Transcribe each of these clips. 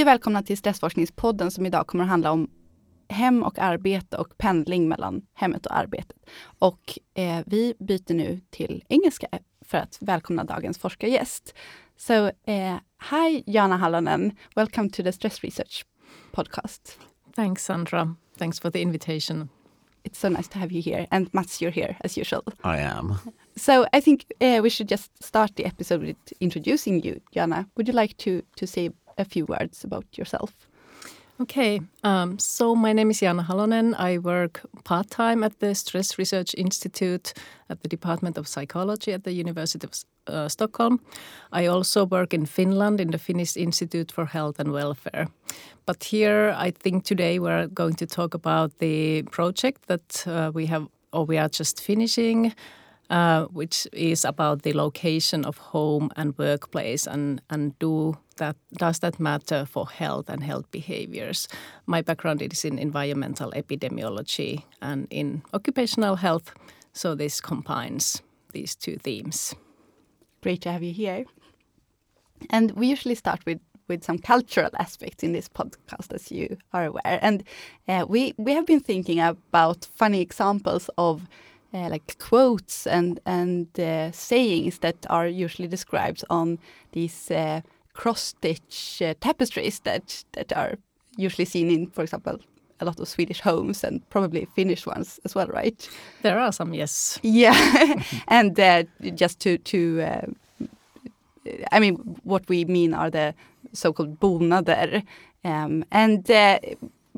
Hej och välkomna till Stressforskningspodden som idag kommer att handla om hem och arbete och pendling mellan hemmet och arbetet. Och eh, vi byter nu till engelska för att välkomna dagens forskargäst. So, uh, hi Jana Halonen, welcome to the Stress Research podcast. Thanks Sandra, thanks for the invitation. It's so nice to have you here and Mats, you're here as usual. I am. So I think uh, we should just start the episode with introducing you, Jana. Would you like to, to say a few words about yourself? Okay, um, so my name is Jana Halonen. I work part time at the Stress Research Institute at the Department of Psychology at the University of uh, Stockholm. I also work in Finland in the Finnish Institute for Health and Welfare. But here, I think today we're going to talk about the project that uh, we have or we are just finishing uh, which is about the location of home and workplace and, and do that does that matter for health and health behaviors? My background is in environmental epidemiology and in occupational health, so this combines these two themes. Great to have you here. And we usually start with with some cultural aspects in this podcast, as you are aware. And uh, we we have been thinking about funny examples of uh, like quotes and and uh, sayings that are usually described on these uh, cross stitch tapestries that that are usually seen in, for example, a lot of Swedish homes and probably Finnish ones as well, right? There are some, yes. Yeah, and just to to. I mean, what we mean are the so-called bonader. Um, and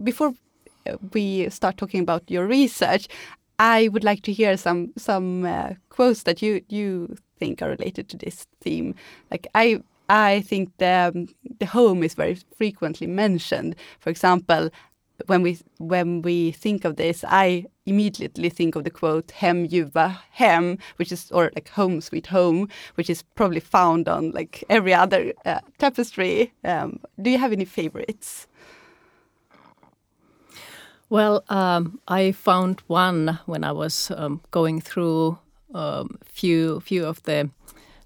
before we start talking about your research, I would like to hear some some uh, quotes that you you think are related to this theme. Like I I think the um, the home is very frequently mentioned. For example, when we when we think of this, I immediately think of the quote "hem ljuva hem," which is or like "home sweet home," which is probably found on like every other uh, tapestry. Um, do you have any favorites? Well, um, I found one when I was um, going through um, few few of the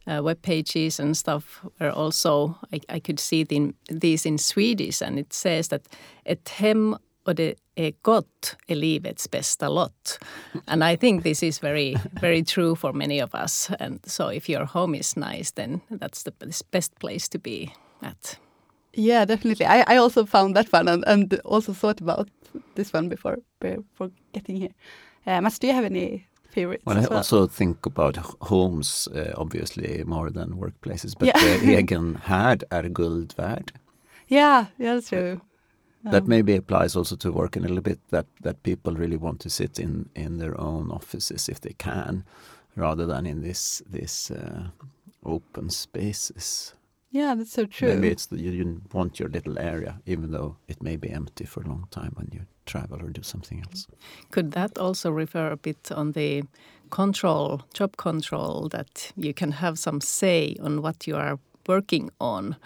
uh, web pages and stuff where also I, I could see the, these in Swedish and it says that ett hem och det är gott är livets bästa lott. And I think this is very, very true for many of us. And so if your home is nice, then that's the best place to be at. Yeah, definitely. I, I also found that one and, and also thought about this one before before getting here. Uh, Mats, do you have any favorites? Well, I well? also think about homes, uh, obviously more than workplaces, but yeah. egen härd är guld värd. Yeah, yeah, that's true. That um, maybe applies also to work in a little bit that that people really want to sit in in their own offices if they can, rather than in this this uh, open spaces. Yeah, that's so true. Maybe it's the, you, you want your little area, even though it may be empty for a long time when you travel or do something else. Could that also refer a bit on the control, job control, that you can have some say on what you are working on?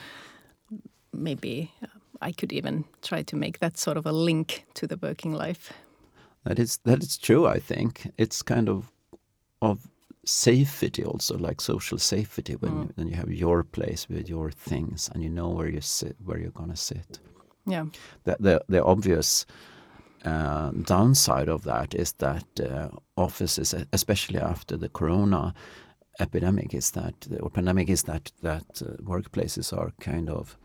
Maybe uh, I could even try to make that sort of a link to the working life. That is that is true. I think it's kind of of safety also like social safety when, mm. you, when you have your place with your things and you know where you sit where you're going to sit yeah the the, the obvious uh, downside of that is that uh, offices especially after the corona epidemic is that or pandemic is that that uh, workplaces are kind of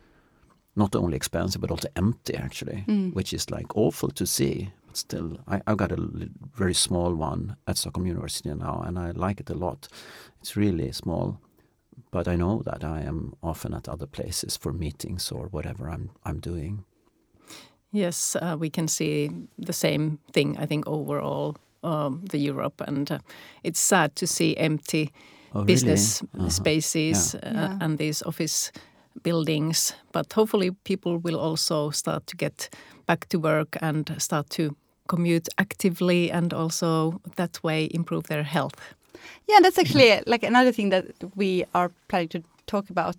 not only expensive but also empty actually mm. which is like awful to see still, I, have got a very small one at Stockholm University now, and I like it a lot. It's really small, but I know that I am often at other places for meetings or whatever I'm I'm doing. Yes, uh, we can see the same thing. I think overall, um, the Europe, and uh, it's sad to see empty oh, business really? uh -huh. spaces yeah. Uh, yeah. and these office buildings. But hopefully, people will also start to get back to work and start to commute actively and also that way improve their health. Yeah, that's actually like another thing that we are planning to talk about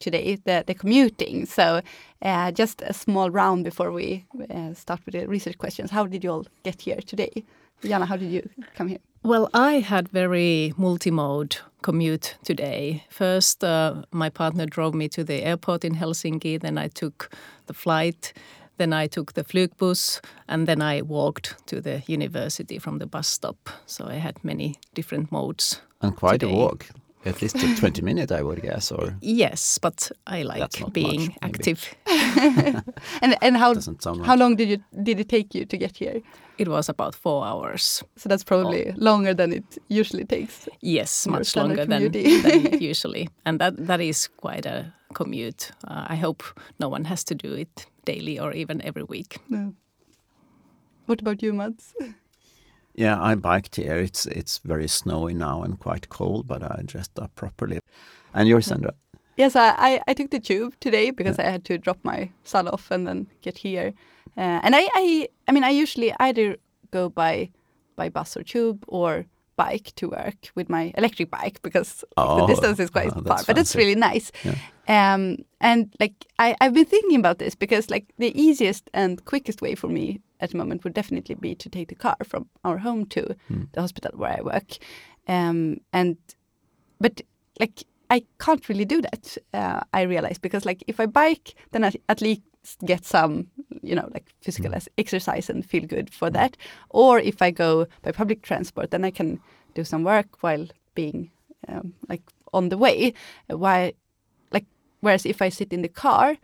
today, the, the commuting. So uh, just a small round before we uh, start with the research questions. How did you all get here today? Jana, how did you come here? Well, I had very multi-mode commute today. First, uh, my partner drove me to the airport in Helsinki. Then I took the flight. Then I took the Flygbus, and then I walked to the university from the bus stop. So I had many different modes. And quite today. a walk. At least a 20 minute, I would guess, or Yes, but I like being much, active. And and how doesn't sound how much. long did you did it take you to get here? It was about four hours. So that's probably longer than it usually takes. Yes, much longer than, commuting. than usually, and that that is quite a commute. Uh, I hope no one has to do it daily or even every week. No. What about you, Mats? Yeah, I biked here. It's it's very snowy now and quite cold, but I dressed up properly. And yours, Sandra? Yes, I, I, I took the tube today because I had to drop my son off and then get here. Uh, and I, I I mean I usually either go by by bus or tube or bike to work with my electric bike because Oh, the distance is quite oh, far. But it's really nice. Um, and like I, I've been thinking about this because like the easiest and quickest way for me at the moment would definitely be to take the car from our home to the hospital where I work. Um, and but like I can't really do that. Uh, I realize because like if I bike, then I at least get some, you know, like physical as- exercise and feel good for that. Or if I go by public transport, then I can do some work while being um, like on the way. Why, like, whereas if I sit in the car,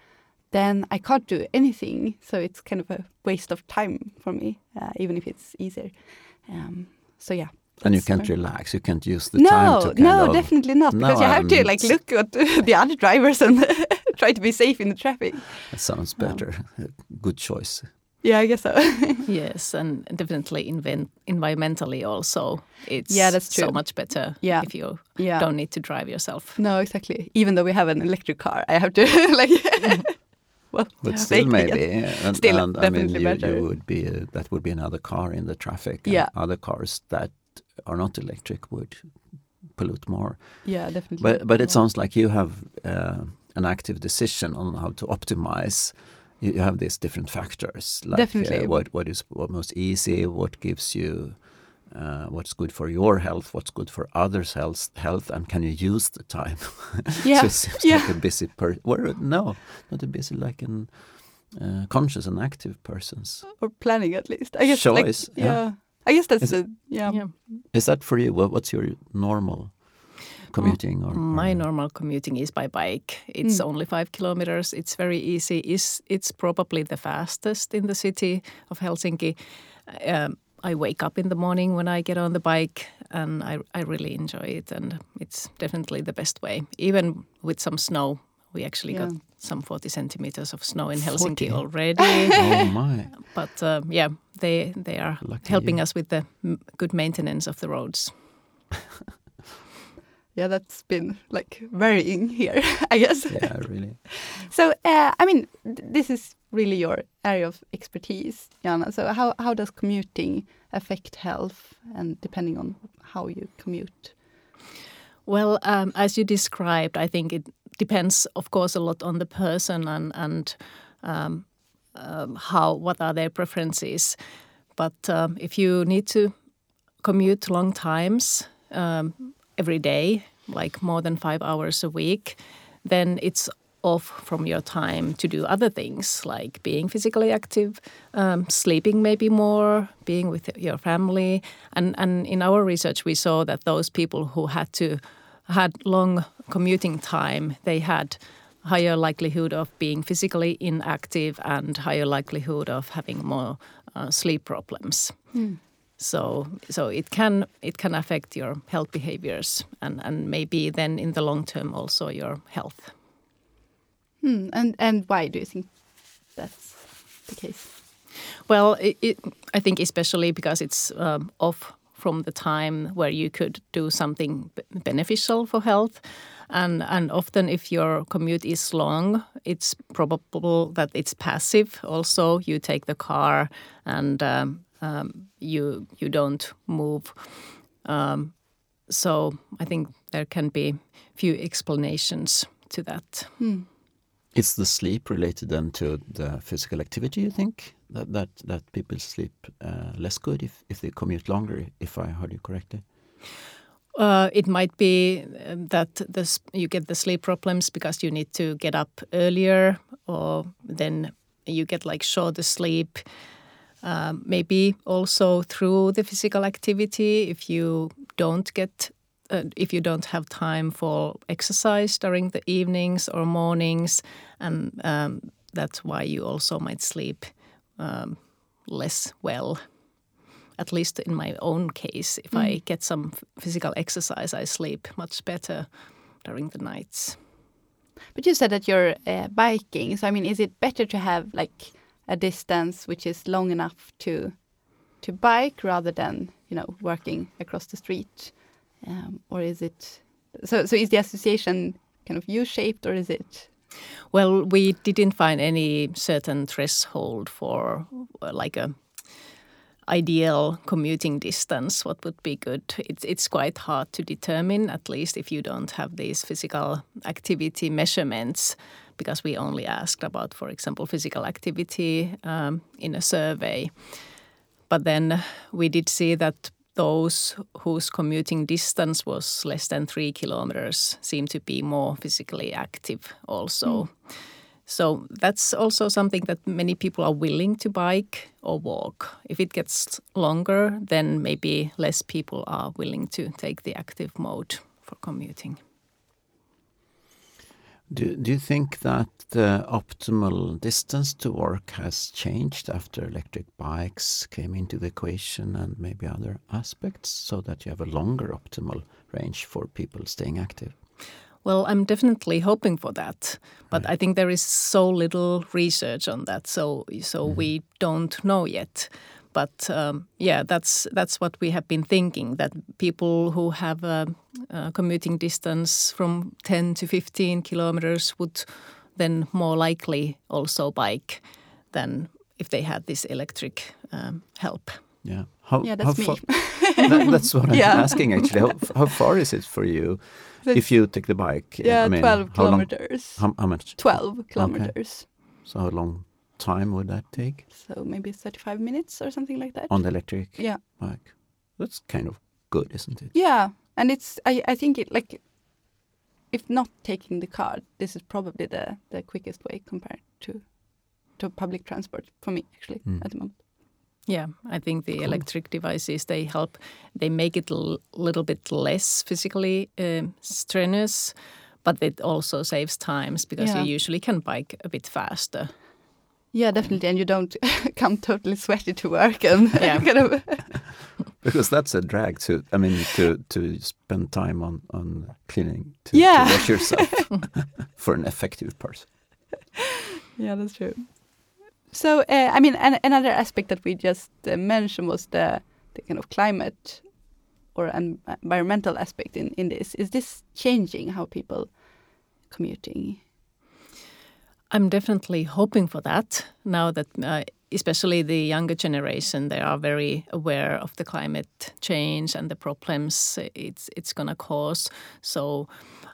then I can't do anything. So it's kind of a waste of time for me, uh, even if it's easier. Um, so yeah. And you can't relax. You can't use the no, time to kind no, of. definitely not. No, Because you have to I'm- like look at the other drivers and try to be safe in the traffic. That sounds better. Good choice. Yeah, I guess so. Yes, and definitely invent, environmentally also, it's Yeah, that's so much better Yeah. if you yeah. don't need to drive yourself. No, exactly. Even though we have an electric car, I have to like. Well, But still, maybe. And, Still, and, I mean, you, better. you would be uh, that would be another car in the traffic. Yeah. Other cars that are not electric would pollute more. Yeah, definitely. But but it sounds like you have uh, an active decision on how to optimize. You, you have these different factors, like Definitely. Uh, what what is what most easy, what gives you. Uh, what's good for your health? What's good for others' health? Health, and can you use the time? Yeah, so it seems yeah. like a busy person. No, not a busy, like an uh, conscious and active person's. or planning at least. I guess. like, Choice, yeah. yeah. I guess that's Is the yeah. Yeah. Is that for you? What's your normal commuting? or, My normal commuting is by bike. It's Mm. only five kilometers. It's very easy. It's, it's probably the fastest in the city of Helsinki. Um, I wake up in the morning when I get on the bike, and I, I really enjoy it. And it's definitely the best way. Even with some snow, we actually Yeah. got some 40 centimeters of snow in Helsinki 40? already. oh my! but uh, yeah, they they are Lucky helping you. us with the m- good maintenance of the roads. Yeah, that's been like varying here, I guess. Yeah, really. So, uh, I mean, th- this is really your area of expertise, Jana. So, how how does commuting affect health, and depending on how you commute? Well, um, as you described, I think it depends, of course, a lot on the person and and um, um, how what are their preferences. But um, if you need to commute long times um, every day, like more than five hours a week, then it's off from your time to do other things like being physically active, um, sleeping maybe more, being with your family. And, and in our research, we saw that those people who had to had long commuting time, they had higher likelihood of being physically inactive and higher likelihood of having more uh, sleep problems. So, so it can it can affect your health behaviors and, and maybe then in the long term also your health. Hmm. And and why do you think that's the case? Well, it, it, I think especially because it's um, off from the time where you could do something beneficial for health. And, and often, if your commute is long, it's probable that it's passive. Also, you take the car and um, um, you you don't move. Um, so I think there can be few explanations to that. Hmm. Is the sleep related then to the physical activity? You think that that that people sleep uh, less good if if they commute longer? If I heard you correctly. Uh, it might be uh, that this, you get the sleep problems because you need to get up earlier, or then you get like shorter sleep. Um, maybe also through the physical activity, if you don't get, uh, if you don't have time for exercise during the evenings or mornings, and um, that's why you also might sleep um, less well at least in my own case, if mm. I get some physical exercise, I sleep much better during the nights. But you said that you're uh, biking, so I mean, is it better to have like a distance which is long enough to to bike rather than you know working across the street, um, or is it so? So is the association kind of U-shaped, or is it? Well, we didn't find any certain threshold for uh, like a ideal commuting distance, what would be good? It's, it's quite hard to determine, at least if you don't have these physical activity measurements, because we only asked about, for example, physical activity um, in a survey. But then we did see that those whose commuting distance was less than three kilometers seem to be more physically active also. Mm. So that's also something that many people are willing to bike or walk. If it gets longer, then maybe less people are willing to take the active mode for commuting. Do, do you think that the optimal distance to work has changed after electric bikes came into the equation and maybe other aspects so that you have a longer optimal range for people staying active? Well, I'm definitely hoping for that, but right. I think there is so little research on that, so so mm. we don't know yet. But um, yeah, that's that's what we have been thinking that people who have a, a commuting distance from 10 to 15 kilometers would then more likely also bike than if they had this electric um, help. Yeah. How, yeah, that's how me. that, that's what I'm yeah. asking actually. How, how, far is it for you if you take the bike? Yeah, I mean, 12 kilometers. How, how, much? 12 kilometers. Okay. So how long time would that take? So maybe 35 minutes or something like that. On the electric yeah. bike. That's kind of good, isn't it? Yeah. And it's, I, I think it like, if not taking the car, this is probably the, the quickest way compared to to public transport for me actually mm. at the moment. Yeah, I think the cool. electric devices they help. They make it a little bit less physically um, strenuous, but it also saves times because yeah. you usually can bike a bit faster. Yeah, definitely, and you don't come totally sweaty to work and yeah. kind of because that's a drag to. I mean, to to spend time on on cleaning to, yeah. to wash yourself for an effective person. Yeah, that's true. So, uh, I mean, an another aspect that we just uh, mentioned was the, the kind of climate or an environmental aspect in, in this. Is this changing how people commuting? I'm definitely hoping for that now that, uh, especially the younger generation, they are very aware of the climate change and the problems it's it's going to cause. So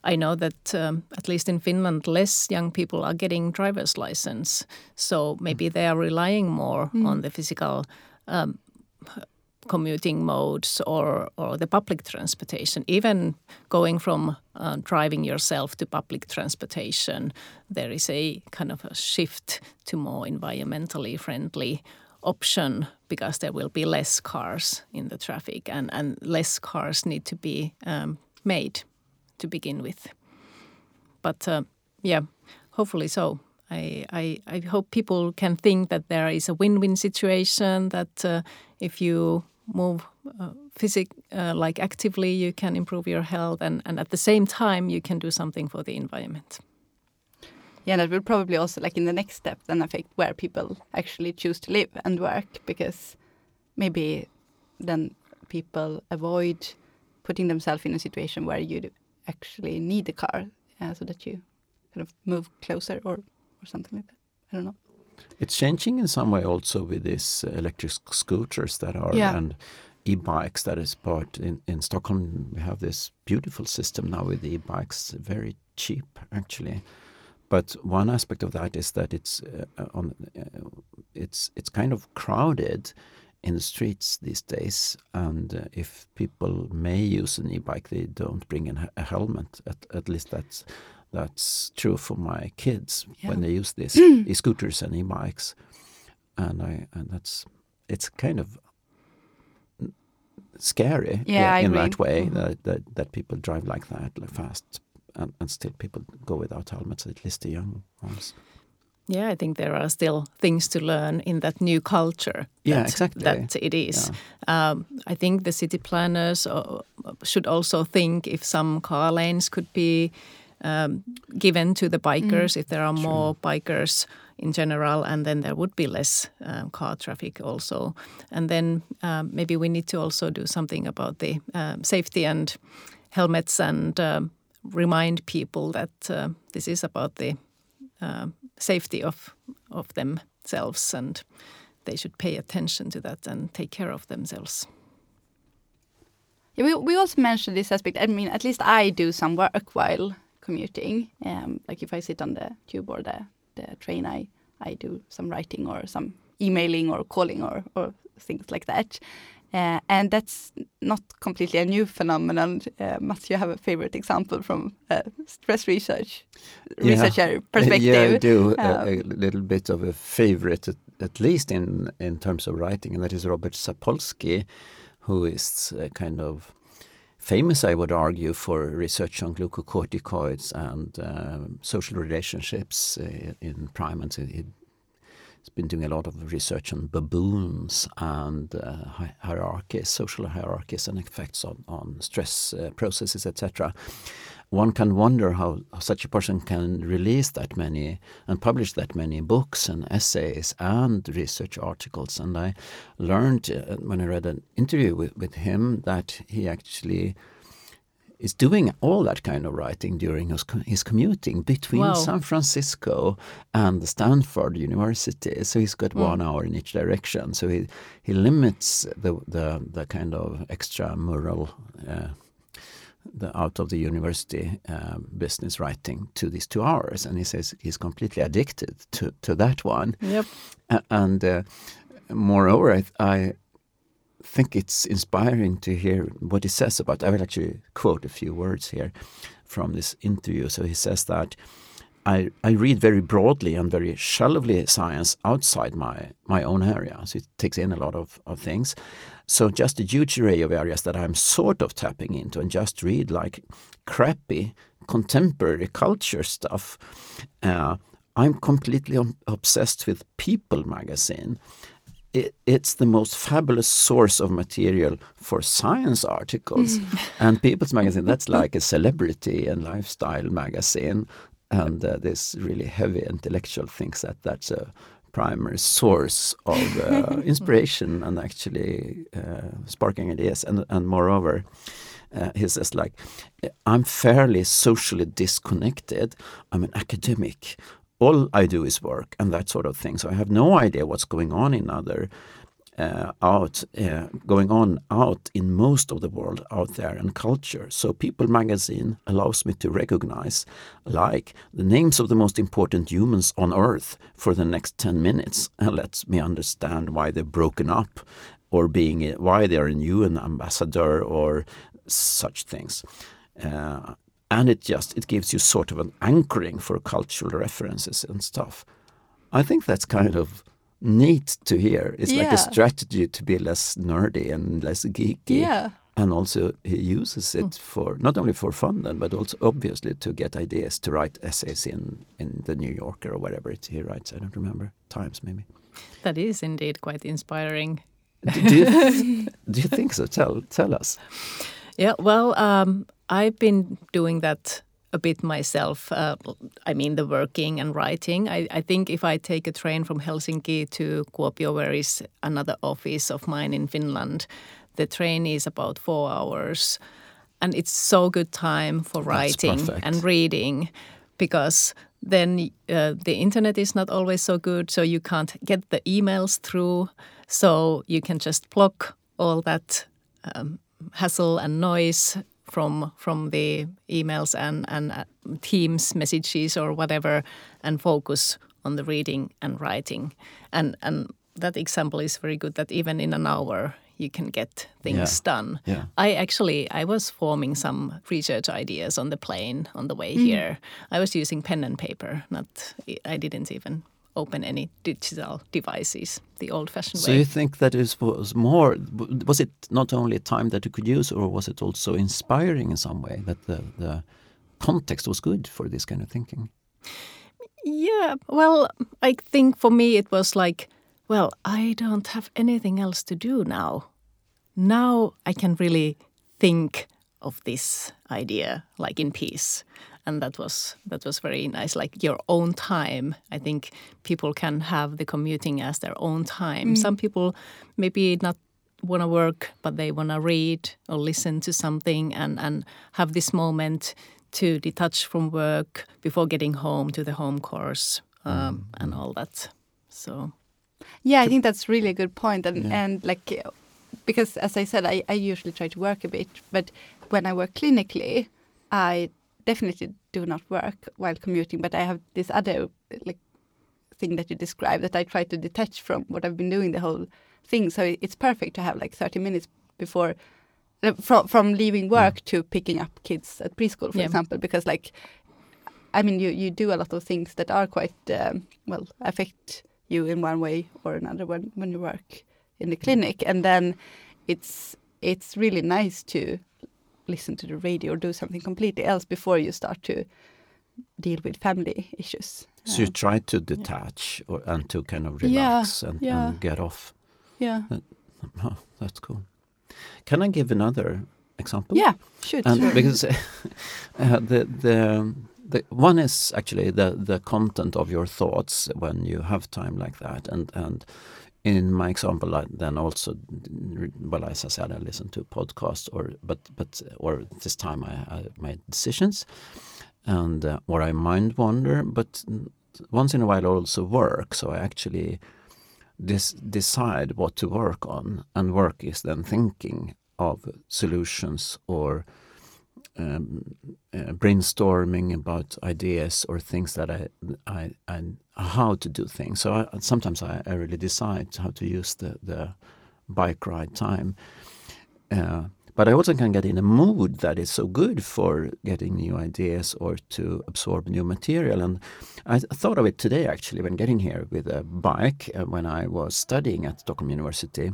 I know that um, at least in Finland, less young people are getting driver's license. So maybe they are relying more mm. on the physical um, commuting modes or, or the public transportation. Even going from uh, driving yourself to public transportation, there is a kind of a shift to more environmentally friendly option because there will be less cars in the traffic and, and less cars need to be um, made to begin with. But uh, yeah, hopefully so. I, I, I hope people can think that there is a win-win situation. That uh, if you move uh, physic uh, like actively, you can improve your health, and, and at the same time, you can do something for the environment. Yeah, that will probably also, like in the next step, then affect where people actually choose to live and work, because maybe then people avoid putting themselves in a situation where you actually need a car uh, so that you kind of move closer or, or something like that. I don't know. It's changing in some way also with these electric scooters that are yeah. and e-bikes that is part in, in Stockholm. We have this beautiful system now with e-bikes, very cheap actually. But one aspect of that is that it's uh, on uh, it's it's kind of crowded in the streets these days, and uh, if people may use an e-bike, they don't bring in a helmet. At, at least that's that's true for my kids yeah. when they use these e-scooters and e-bikes, and I and that's it's kind of scary yeah, in that way mm -hmm. that, that, that people drive like that like fast and, and still people go without helmets at least the young ones yeah i think there are still things to learn in that new culture yeah that, exactly that it is yeah. um, i think the city planners uh, should also think if some car lanes could be um, given to the bikers mm. if there are more bikers in general, and then there would be less um, car traffic also. And then um, maybe we need to also do something about the um, safety and helmets and um, remind people that uh, this is about the uh, safety of of themselves and they should pay attention to that and take care of themselves. Yeah, we, we also mentioned this aspect. I mean, at least I do some work while commuting. Um, like if I sit on the tube or the the train, I I do some writing or some emailing or calling or or things like that. Uh, and that's not completely a new phenomenon. Uh, Mats you have a favorite example from uh, stress research yeah. researcher perspective? Yeah, I do. Um, a, a, little bit of a favorite, at, at, least in in terms of writing, and that is Robert Sapolsky, who is a kind of famous, I would argue, for research on glucocorticoids and uh, social relationships uh, in primates. He, has been doing a lot of research on baboons and uh, hierarchies, social hierarchies, and effects on, on stress uh, processes, etc one can wonder how, such a person can release that many and publish that many books and essays and research articles. And I learned uh, when I read an interview with, with him that he actually is doing all that kind of writing during his, his commuting between wow. San Francisco and Stanford University. So he's got mm. one hour in each direction. So he he limits the the, the kind of extramural uh, the, out of the university um, business writing to these two hours, and he says he's completely addicted to to that one. Yep. Uh, and uh, moreover, I, I, think it's inspiring to hear what he says about. I will actually quote a few words here from this interview. So he says that. I, I read very broadly and very shallowly science outside my, my own area. So it takes in a lot of, of things. So just a huge array of areas that I'm sort of tapping into and just read like crappy contemporary culture stuff. Uh, I'm completely obsessed with People magazine. It, it's the most fabulous source of material for science articles. and People's magazine, that's like a celebrity and lifestyle magazine. And uh, this really heavy intellectual thinks that that's a primary source of uh, inspiration and actually uh, sparking ideas. And, and moreover, uh, he says like, I'm fairly socially disconnected. I'm an academic. All I do is work and that sort of thing. So I have no idea what's going on in other uh, out uh, going on out in most of the world out there and culture. So People magazine allows me to recognize like the names of the most important humans on earth for the next 10 minutes and lets me understand why they're broken up or being why they're a new ambassador or such things. Uh, and it just it gives you sort of an anchoring for cultural references and stuff. I think that's kind of neat to hear. It's yeah. like a strategy to be less nerdy and less geeky. Yeah. And also he uses it mm. for not only for fun then, but also obviously to get ideas to write essays in in the New Yorker or whatever it he writes. I don't remember Times maybe. That is indeed quite inspiring. do, do, you, do you think so? Tell tell us. Yeah, well, um, I've been doing that a bit myself. Uh, I mean, the working and writing. I, I, think if I take a train from Helsinki to Kuopio, where is another office of mine in Finland, the train is about four hours. And it's so good time for writing and reading because then uh, the internet is not always so good, so you can't get the emails through. So you can just block all that um, hassle and noise from from the emails and and uh, Teams messages or whatever, and focus on the reading and writing. And and that example is very good. That even in an hour you can get things Yeah. done. Yeah. I actually I was forming some research ideas on the plane on the way here. I was using pen and paper. Not I didn't even open any digital devices the old-fashioned So way. So you think that it was more? Was it not only a time that you could use, or was it also inspiring in some way that the the context was good for this kind of thinking? Yeah, well, I think for me it was like, well, I don't have anything else to do now. Now I can really think of this idea like in peace. And that was that was very nice. Like your own time. I think people can have the commuting as their own time. Some people maybe not want to work, but they want to read or listen to something and, and have this moment to detach from work before getting home to the home course um, and all that. So, Yeah, I think that's really a good point, and Yeah. and like because as I said, I, I usually try to work a bit, but when I work clinically, I definitely do not work while commuting. But I have this other like thing that you described that I try to detach from what I've been doing the whole thing. So it's perfect to have like thirty minutes before. uh, From from leaving work to picking up kids at preschool, for Yeah. example, because like, I mean, you you do a lot of things that are quite um, well affect you in one way or another when when you work in the clinic, and then it's it's really nice to listen to the radio or do something completely else before you start to deal with family issues. So you try to detach or, and to kind of Yeah, relax and, yeah. and get off. yeah, Oh, that's cool. Can I give another example? yeah, sure. because uh, the the the one is actually the the content of your thoughts when you have time like that, and and in my example, I then also well, as I said, I listen to podcasts or but but or this time I, I made decisions, and uh, or I mind wander, but once in a while also work, so I actually decide what to work on, and work is then thinking of solutions or um, uh, brainstorming about ideas or things that I, I, I how to do things. So I, sometimes I, I really decide how to use the, the bike ride time. Uh, but I also can get in a mood that is so good for getting new ideas or to absorb new material. And I thought of it today actually when getting here with a bike uh, when I was studying at Stockholm University.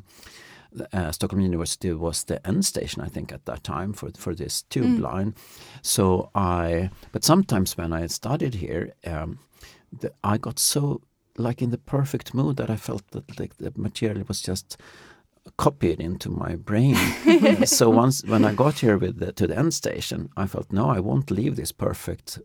Uh, Stockholm University was the end station, I think, at that time for for this tube line. So I, but sometimes when I studied here, um, the, I got so like in the perfect mood that I felt that like the material was just copied into my brain. so once when I got here with the, to the end station, I felt no, I won't leave this perfect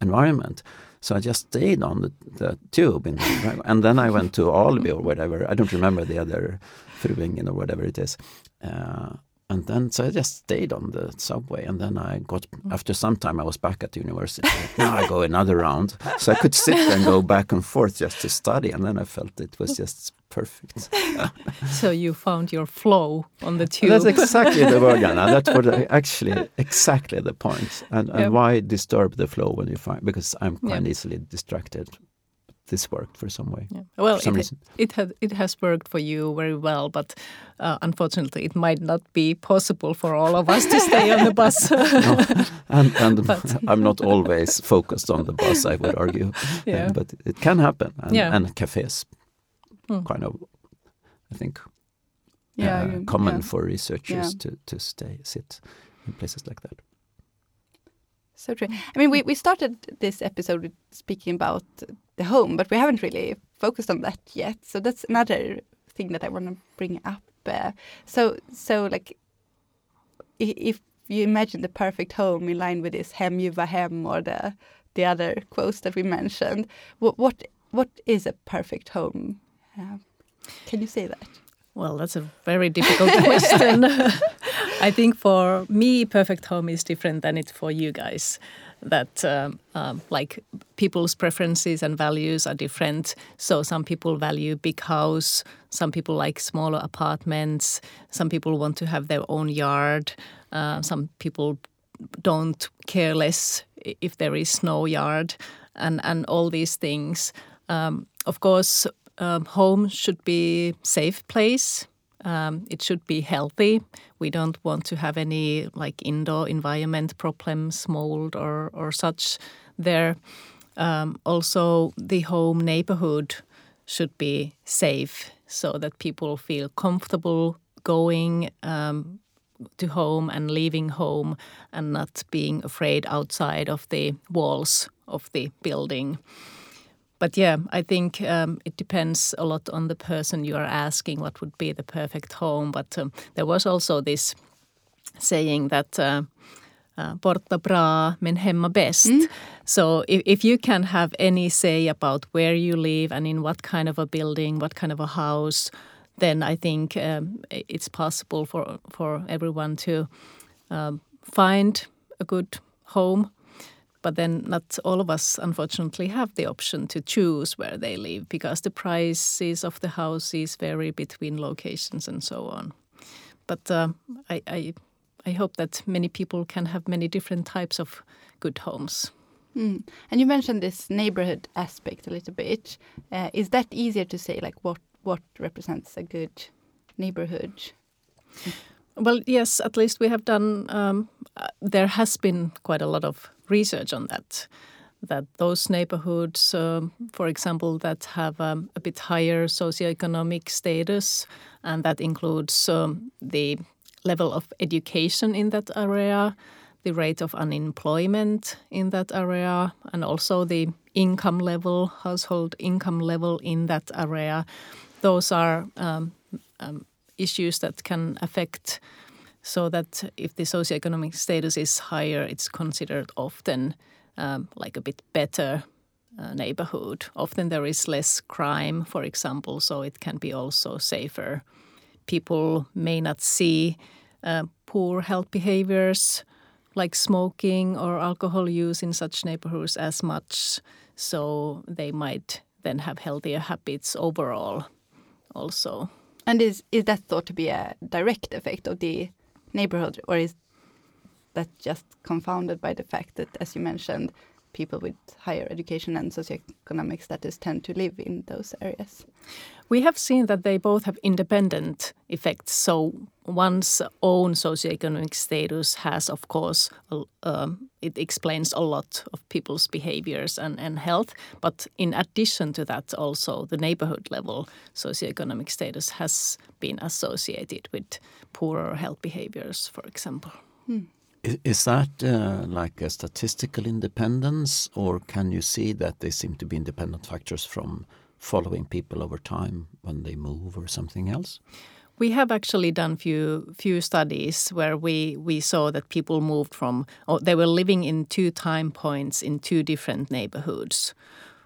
environment. So I just stayed on the, the tube, in and then I went to Alby or whatever. I don't remember the other Fruängen or whatever it is. Uh, and then so I just stayed on the subway, and then I got after some time I was back at the university. now I go another round, so I could sit and go back and forth just to study, and then I felt it was just perfect. so you found your flow on the tube. That's exactly the word, Anna. That's what I, actually exactly the point. And, and Yeah. why disturb the flow when you find because I'm quite Yeah. easily distracted. This worked for some way. Yeah. Well, some it, it had it has worked for you very well, but uh, unfortunately, it might not be possible for all of us to stay on the bus. No. And, and But- I'm not always focused on the bus, I would argue. Yeah. Uh, but it can happen. And, Yeah. and cafes, Hmm. kind of, I think, yeah, uh, you- common yeah. for researchers Yeah. to, to stay, sit in places like that. So true. I mean, we, we started this episode speaking about the home, but we haven't really focused on that yet. So that's another thing that I want to bring up. Uh, so, so like, if you imagine the perfect home in line with this "hem ljuva hem" or the the other quotes that we mentioned, what what what is a perfect home? Can you say that? Well, that's a very difficult question. I think for me, perfect home is different than it for you guys. That um, um, like people's preferences and values are different. So some people value big house, some people like smaller apartments, some people want to have their own yard, uh, some people don't care less if there is no yard and, and all these things. Um, of course, um, home should be safe place. Um, it should be healthy. We don't want to have any like indoor environment problems, mold or or such there. Um, also, the home neighborhood should be safe so that people feel comfortable going um, to home and leaving home and not being afraid outside of the walls of the building. But yeah, I think um, it depends a lot on the person you are asking what would be the perfect home. But um, there was also this saying that. Uh, uh, borta bra men hemma best. Mm. So if, if you can have any say about where you live and in what kind of a building, what kind of a house, then I think um, it's possible for for everyone to um, find a good home. But then not all of us, unfortunately, have the option to choose where they live because the prices of the houses vary between locations and so on. But uh, I, I, I hope that many people can have many different types of good homes. Mm. And you mentioned this neighborhood aspect a little bit. Uh, is that easier to say, like what what represents a good neighborhood? Well, yes, at least we have done. Um, uh, there has been quite a lot of research on that. That those neighborhoods, um, for example, that have um, a bit higher socioeconomic status, and that includes um, the level of education in that area, the rate of unemployment in that area, and also the income level, household income level in that area those are um, um, issues that can affect so that if the socioeconomic status is higher, it's considered often um, like a bit better uh, neighborhood. Often there is less crime, for example, so it can be also safer. People may not see uh, poor health behaviors like smoking or alcohol use in such neighborhoods as much, so they might then have healthier habits overall also. And is is that thought to be a direct effect of the neighborhood, or is that just confounded by the fact that, as you mentioned, people with higher education and socioeconomic status tend to live in those areas? We have seen that they both have independent effects. So one's own socioeconomic status has, of course, um, it explains a lot of people's behaviors and, and health. But in addition to that, also the neighborhood level socioeconomic status has been associated with poorer health behaviors, for example. Hmm. Is that uh, like a statistical independence, or can you see that they seem to be independent factors from following people over time when they move or something else? We have actually done few few studies where we we saw that people moved from or they were living in two time points in two different neighborhoods.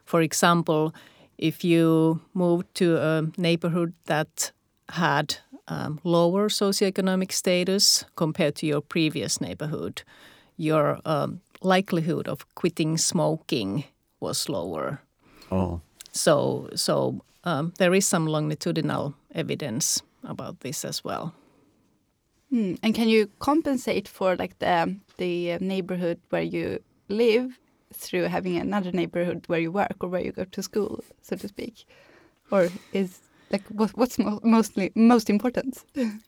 For example, if you moved to a neighborhood that had um, lower socioeconomic status compared to your previous neighborhood, your um, likelihood of quitting smoking was lower. Oh. So, so um, there is some longitudinal evidence about this as well. Hmm. And can you compensate for like the the neighborhood where you live through having another neighborhood where you work or where you go to school, so to speak, or is like what, what's mo mostly most important?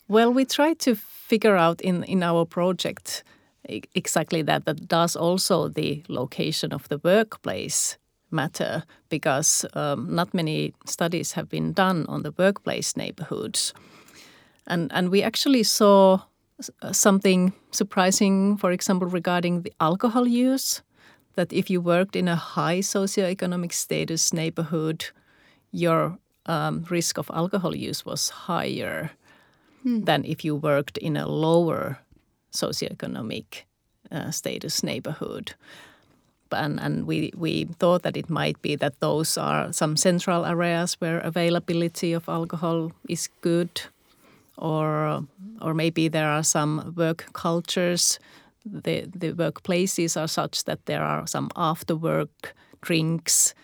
well, we try to figure out in in our project exactly that. That does also the location of the workplace matter because um, not many studies have been done on the workplace neighborhoods. And, and we actually saw something surprising, for example, regarding the alcohol use, that if you worked in a high socioeconomic status neighborhood, your um, risk of alcohol use was higher hmm. than if you worked in a lower socioeconomic uh, status neighborhood and, and we, we thought that it might be that those are some central areas where availability of alcohol is good, or or maybe there are some work cultures. The the workplaces are such that there are some after work drinks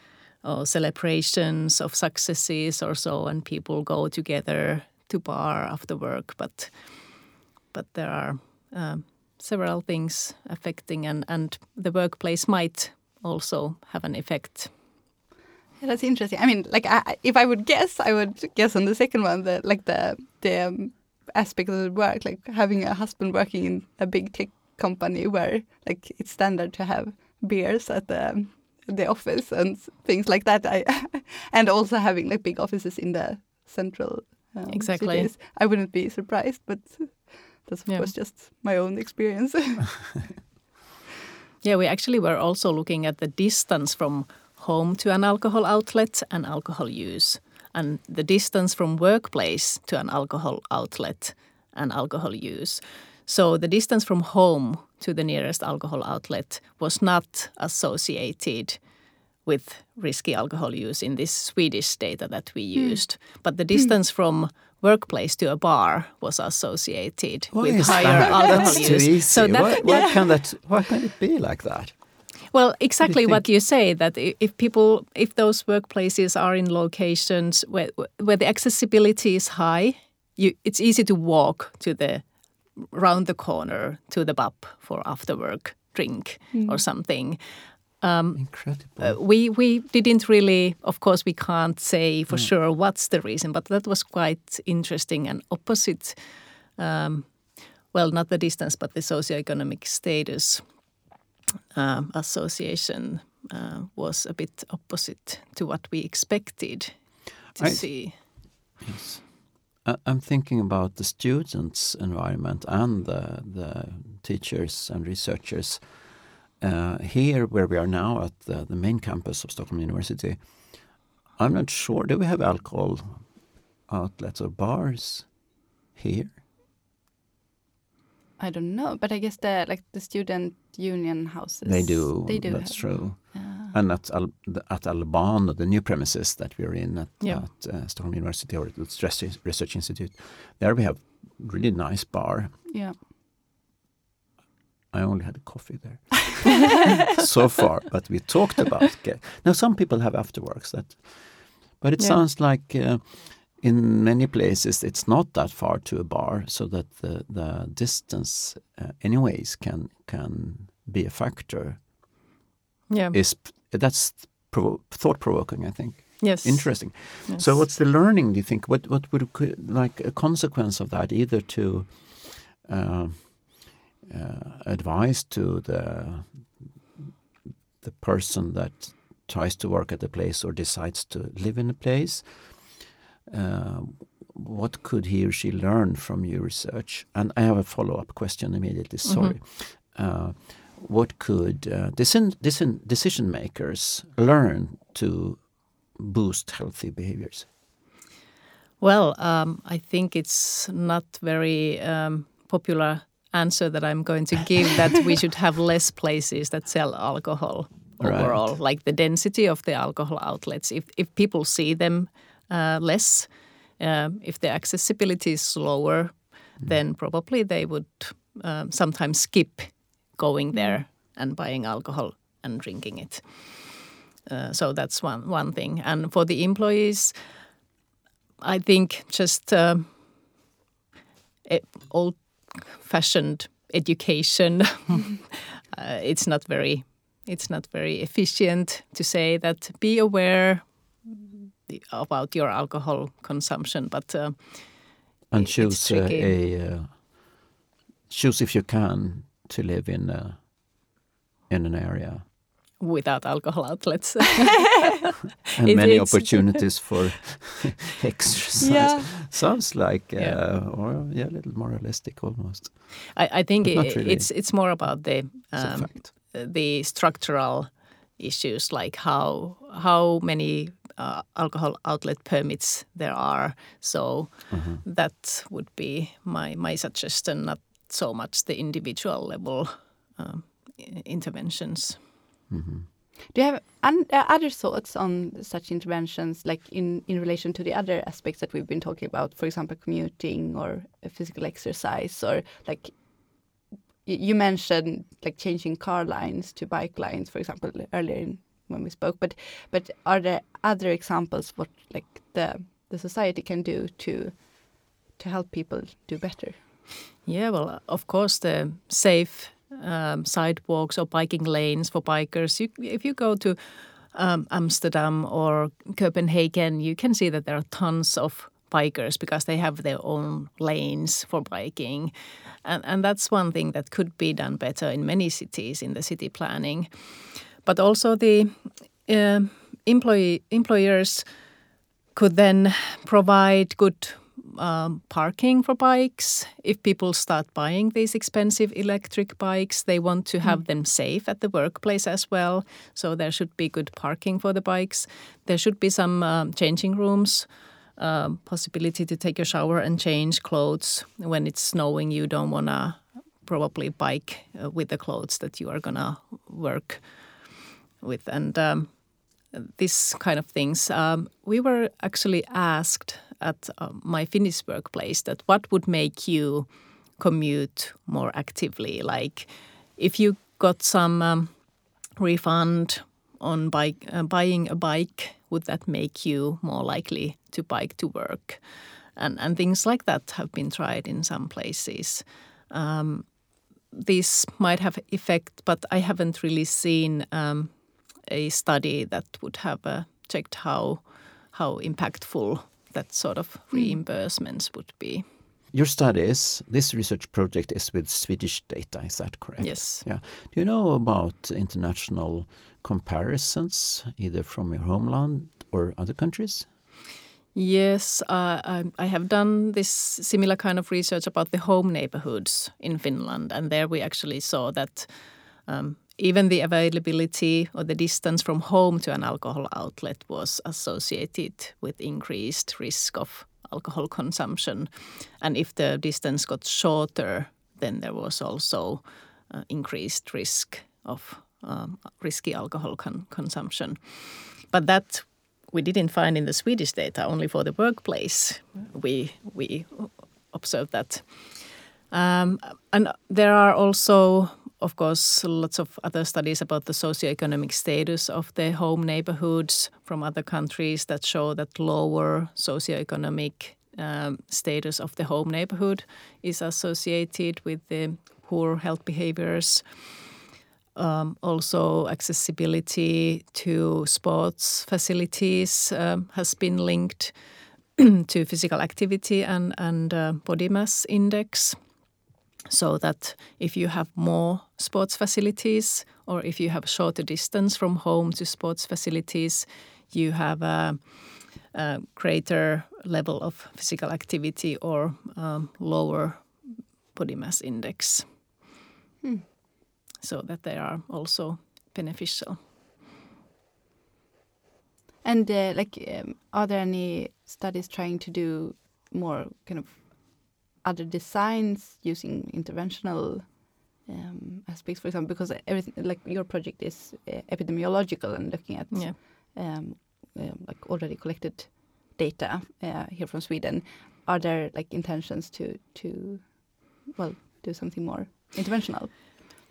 or celebrations of successes or so, and people go together to bar after work. But but there are um, several things affecting, and and the workplace might also have an effect. Yeah, that's interesting. I mean, like, I, if I would guess, I would guess on the second one, that like the the um, aspect of the work, like having a husband working in a big tech company where like it's standard to have beers at the the office and things like that. I and also having like big offices in the central um, exactly. Cities. I wouldn't be surprised, but that's of Yeah. course just my own experience. Yeah, we actually were also looking at the distance from home to an alcohol outlet and alcohol use, and the distance from workplace to an alcohol outlet and alcohol use. So the distance from home to the nearest alcohol outlet was not associated with risky alcohol use in this Swedish data that we hmm. used, but the hmm. distance from workplace to a bar was associated Why with higher that? alcohol That's too use. easy. So that, why, why can that? Why can it be like that? Well, exactly think? what you say that if people, if those workplaces are in locations where where the accessibility is high, you, it's easy to walk to the round the corner to the pub for after work drink or something. Incredible. Uh, we we didn't really, of course, we can't say for sure what's the reason, but that was quite interesting and opposite. Um, well, not the distance, but the socioeconomic status um, association uh, was a bit opposite to what we expected to I- see. Yes. I- I'm thinking about the students' environment and the, the teachers and researchers. Uh, here, where we are now at the, the main campus of Stockholm University, I'm not sure. Do we have alcohol outlets or bars here? I don't know, but I guess the like the student union houses. They do. They do. That's have- true. Yeah. And at Al- the- at Albano, the new premises that we're in at, Yeah. at uh, Stockholm University or at the Stress Research Institute, there we have really nice bar. yeah. I only had a coffee there so far, but we talked about. Now some people have afterworks that, but it Yeah. sounds like uh, in many places it's not that far to a bar, so that the the distance, uh, anyways, can can be a factor. Yeah. Is that's provo- thought provoking? I think yes. interesting. Yes. So what's the learning? Do you think? What what would like a consequence of that? Either to uh, uh, advise to the the person that tries to work at a place or decides to live in a place. Uh, what could he or she learn from your research? And I have a follow up question immediately. Sorry. Uh, what could uh, decision, decision, decision makers learn to boost healthy behaviors? Well, um, I think it's not very um, popular answer that I'm going to give that we should have less places that sell alcohol Right. overall, like the density of the alcohol outlets. If if people see them uh, less, um, if the accessibility is lower, then probably they would um, sometimes skip going there and buying alcohol and drinking it. Uh, so that's one one thing. And for the employees, I think just um, e- old-fashioned education. uh, it's not very, it's not very efficient to say that be aware about your alcohol consumption, but uh, and choose uh, a uh, choose if you can to live in a, in an area without alcohol outlets. and It many is. opportunities for exercise. Yeah. Sounds like uh, Yeah. or yeah, a little more realistic almost. I, I think But not i- really. it's it's more about the um, the structural issues like how how many uh, alcohol outlet permits there are. So Mm-hmm. that would be my my suggestion, not so much the individual level um, i- interventions. Do you have un- uh, other thoughts on such interventions, like in, in relation to the other aspects that we've been talking about, for example, commuting or physical exercise, or like you mentioned, like changing car lines to bike lines, for example, earlier in, when we spoke. But but are there other examples what like the the society can do to to help people do better? Yeah, well, of course, the safe um, sidewalks or biking lanes for bikers. You, if you go to um, Amsterdam or Copenhagen, you can see that there are tons of bikers because they have their own lanes for biking. And, and that's one thing that could be done better in many cities in the city planning. But also the uh, employee, employers could then provide good um, parking for bikes. If people start buying these expensive electric bikes, they want to have mm. them safe at the workplace as well. So there should be good parking for the bikes. There should be some um, changing rooms. Um, possibility to take a shower and change clothes when it's snowing. You don't want to probably bike uh, with the clothes that you are gonna work with, and um, this kind of things. Um, we were actually asked at uh, my Finnish workplace that what would make you commute more actively? Like if you got some um, refund on bike, uh, buying a bike, would that make you more likely to bike to work? And, and things like that have been tried in some places. Um, these might have effect, but I haven't really seen um, a study that would have uh, checked how how impactful that sort of hmm. reimbursements would be. Your studies, this research project is with Swedish data, is that correct? Yes. Yeah. Do you know about international comparisons, either from your homeland or other countries? Yes, uh, I, I, have done this similar kind of research about the home neighborhoods in Finland, and there we actually saw that um, even the availability or the distance from home to an alcohol outlet was associated with increased risk of alcohol consumption. And if the distance got shorter, then there was also uh, increased risk of um, risky alcohol con- consumption. But that we didn't find in the Swedish data, only for the workplace. We, we observed that. Um, and there are also of course, lots of other studies about the socioeconomic status of the home neighborhoods from other countries that show that lower socioeconomic um, status of the home neighborhood is associated with the poor health behaviors. Um, also, accessibility to sports facilities um, has been linked to physical activity and, and uh, body mass index so that if you have more sports facilities or if you have a shorter distance from home to sports facilities, you have a, a greater level of physical activity or um, lower body mass index. Hmm. So that they are also beneficial. And uh, like, um, are there any studies trying to do more kind of other designs using interventional um, aspects, for example, because everything like your project is uh, epidemiological and looking at yeah. um, uh, like already collected data uh, here from Sweden. Are there like intentions to to well do something more interventional?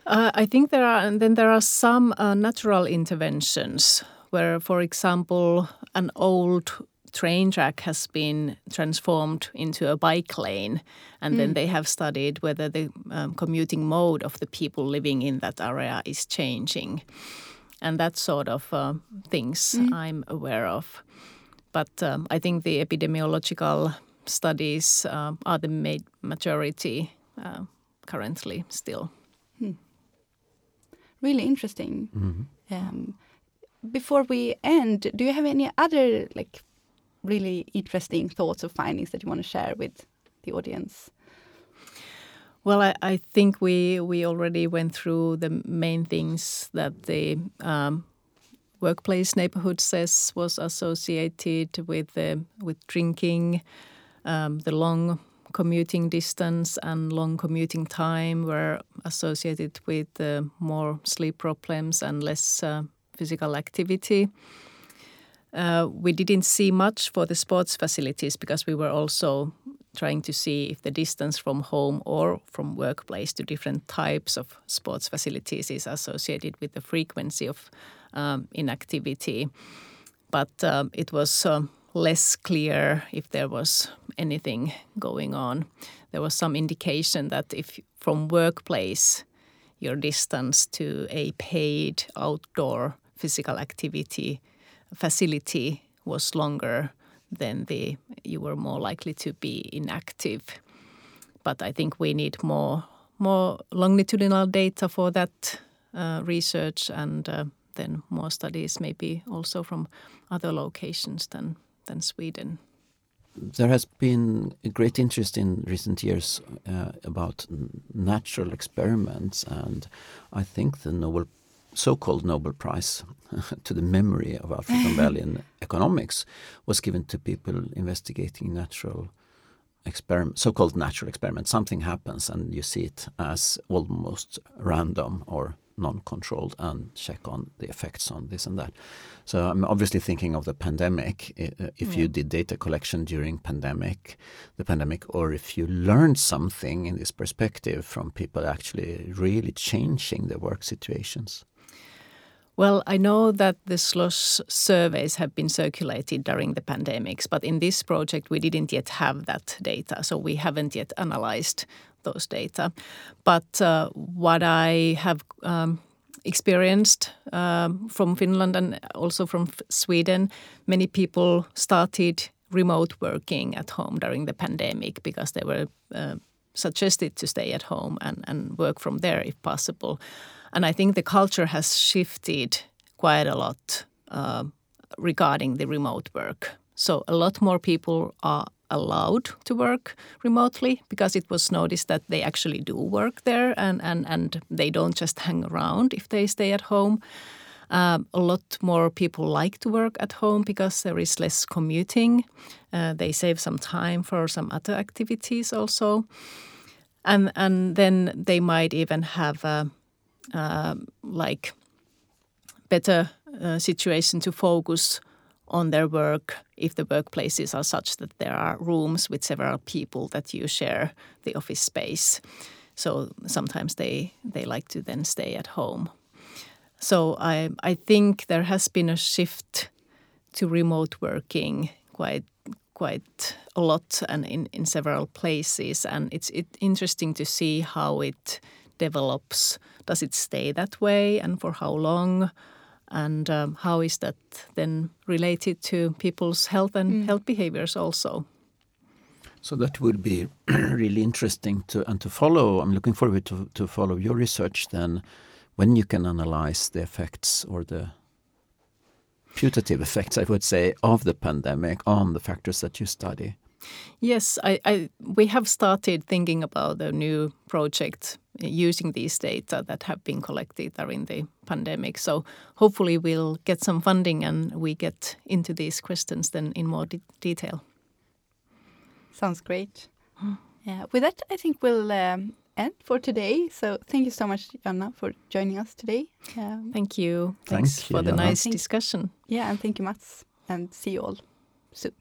Uh, I think there are, and then there are some uh, natural interventions where, for example, an old train track has been transformed into a bike lane, and mm. then they have studied whether the um, commuting mode of the people living in that area is changing, and that sort of uh, things mm. I'm aware of. But um, I think the epidemiological studies uh, are the majority uh, currently still. Hmm. Really interesting. Mm-hmm. Um, before we end, do you have any other like really interesting thoughts or findings that you want to share with the audience? Well, I, I think we we already went through the main things that the um, workplace neighborhood says was associated with with drinking, um, the long commuting distance and long commuting time were associated with uh, more sleep problems and less uh, physical activity. Uh, we didn't see much for the sports facilities because we were also trying to see if the distance from home or from workplace to different types of sports facilities is associated with the frequency of um, inactivity. But um, it was uh, less clear if there was anything going on. there was some indication that if from workplace your distance to a paid outdoor physical activity facility was longer, then the you were more likely to be inactive. But I think we need more more longitudinal data for that uh, research and uh, then more studies maybe also from other locations than than Sweden. There has been a great interest in recent years uh, about natural experiments, and I think the Nobel so-called Nobel Prize to the memory of Alfred Nobel in economics was given to people investigating natural experiment, so-called natural experiment. Something happens, and you see it as almost random or non-controlled, and check on the effects on this and that. So I'm obviously thinking of the pandemic. Uh, if yeah. you did data collection during pandemic, the pandemic, or if you learned something in this perspective from people actually really changing their work situations. Well, I know that the SLOSH surveys have been circulated during the pandemics, but in this project we didn't yet have that data, so we haven't yet analyzed those data. But uh, what I have um, experienced um, from Finland and also from Sweden, many people started remote working at home during the pandemic because they were uh, suggested to stay at home and, and work from there if possible. And I think the culture has shifted quite a lot uh, regarding the remote work. So a lot more people are allowed to work remotely because it was noticed that they actually do work there and, and, and they don't just hang around if they stay at home. Uh, a lot more people like to work at home because there is less commuting. Uh, they save some time for some other activities also. And, and then they might even have a, uh, like better uh, situation to focus on their work if the workplaces are such that there are rooms with several people that you share the office space. So sometimes they, they like to then stay at home. So I, I think there has been a shift to remote working quite quite a lot and in, in several places and it's it interesting to see how it develops does it stay that way and for how long? And um, how is that then related to people's health and mm. health behaviors also? So that would be really interesting to and to follow. I'm looking forward to, to follow your research then when you can analyze the effects or the putative effects, I would say, of the pandemic on the factors that you study. Yes, I, I, we have started thinking about a new project using these data that have been collected during the pandemic. So hopefully we'll get some funding and we get into these questions then in more de detail. Sounds great. Yeah, with that, I think we'll um, end for today. So thank you so much, Jonna, for joining us today. Um, thank you. Thanks Thank for the nice discussion. Yeah, and thank you, Mats, and see you all soon.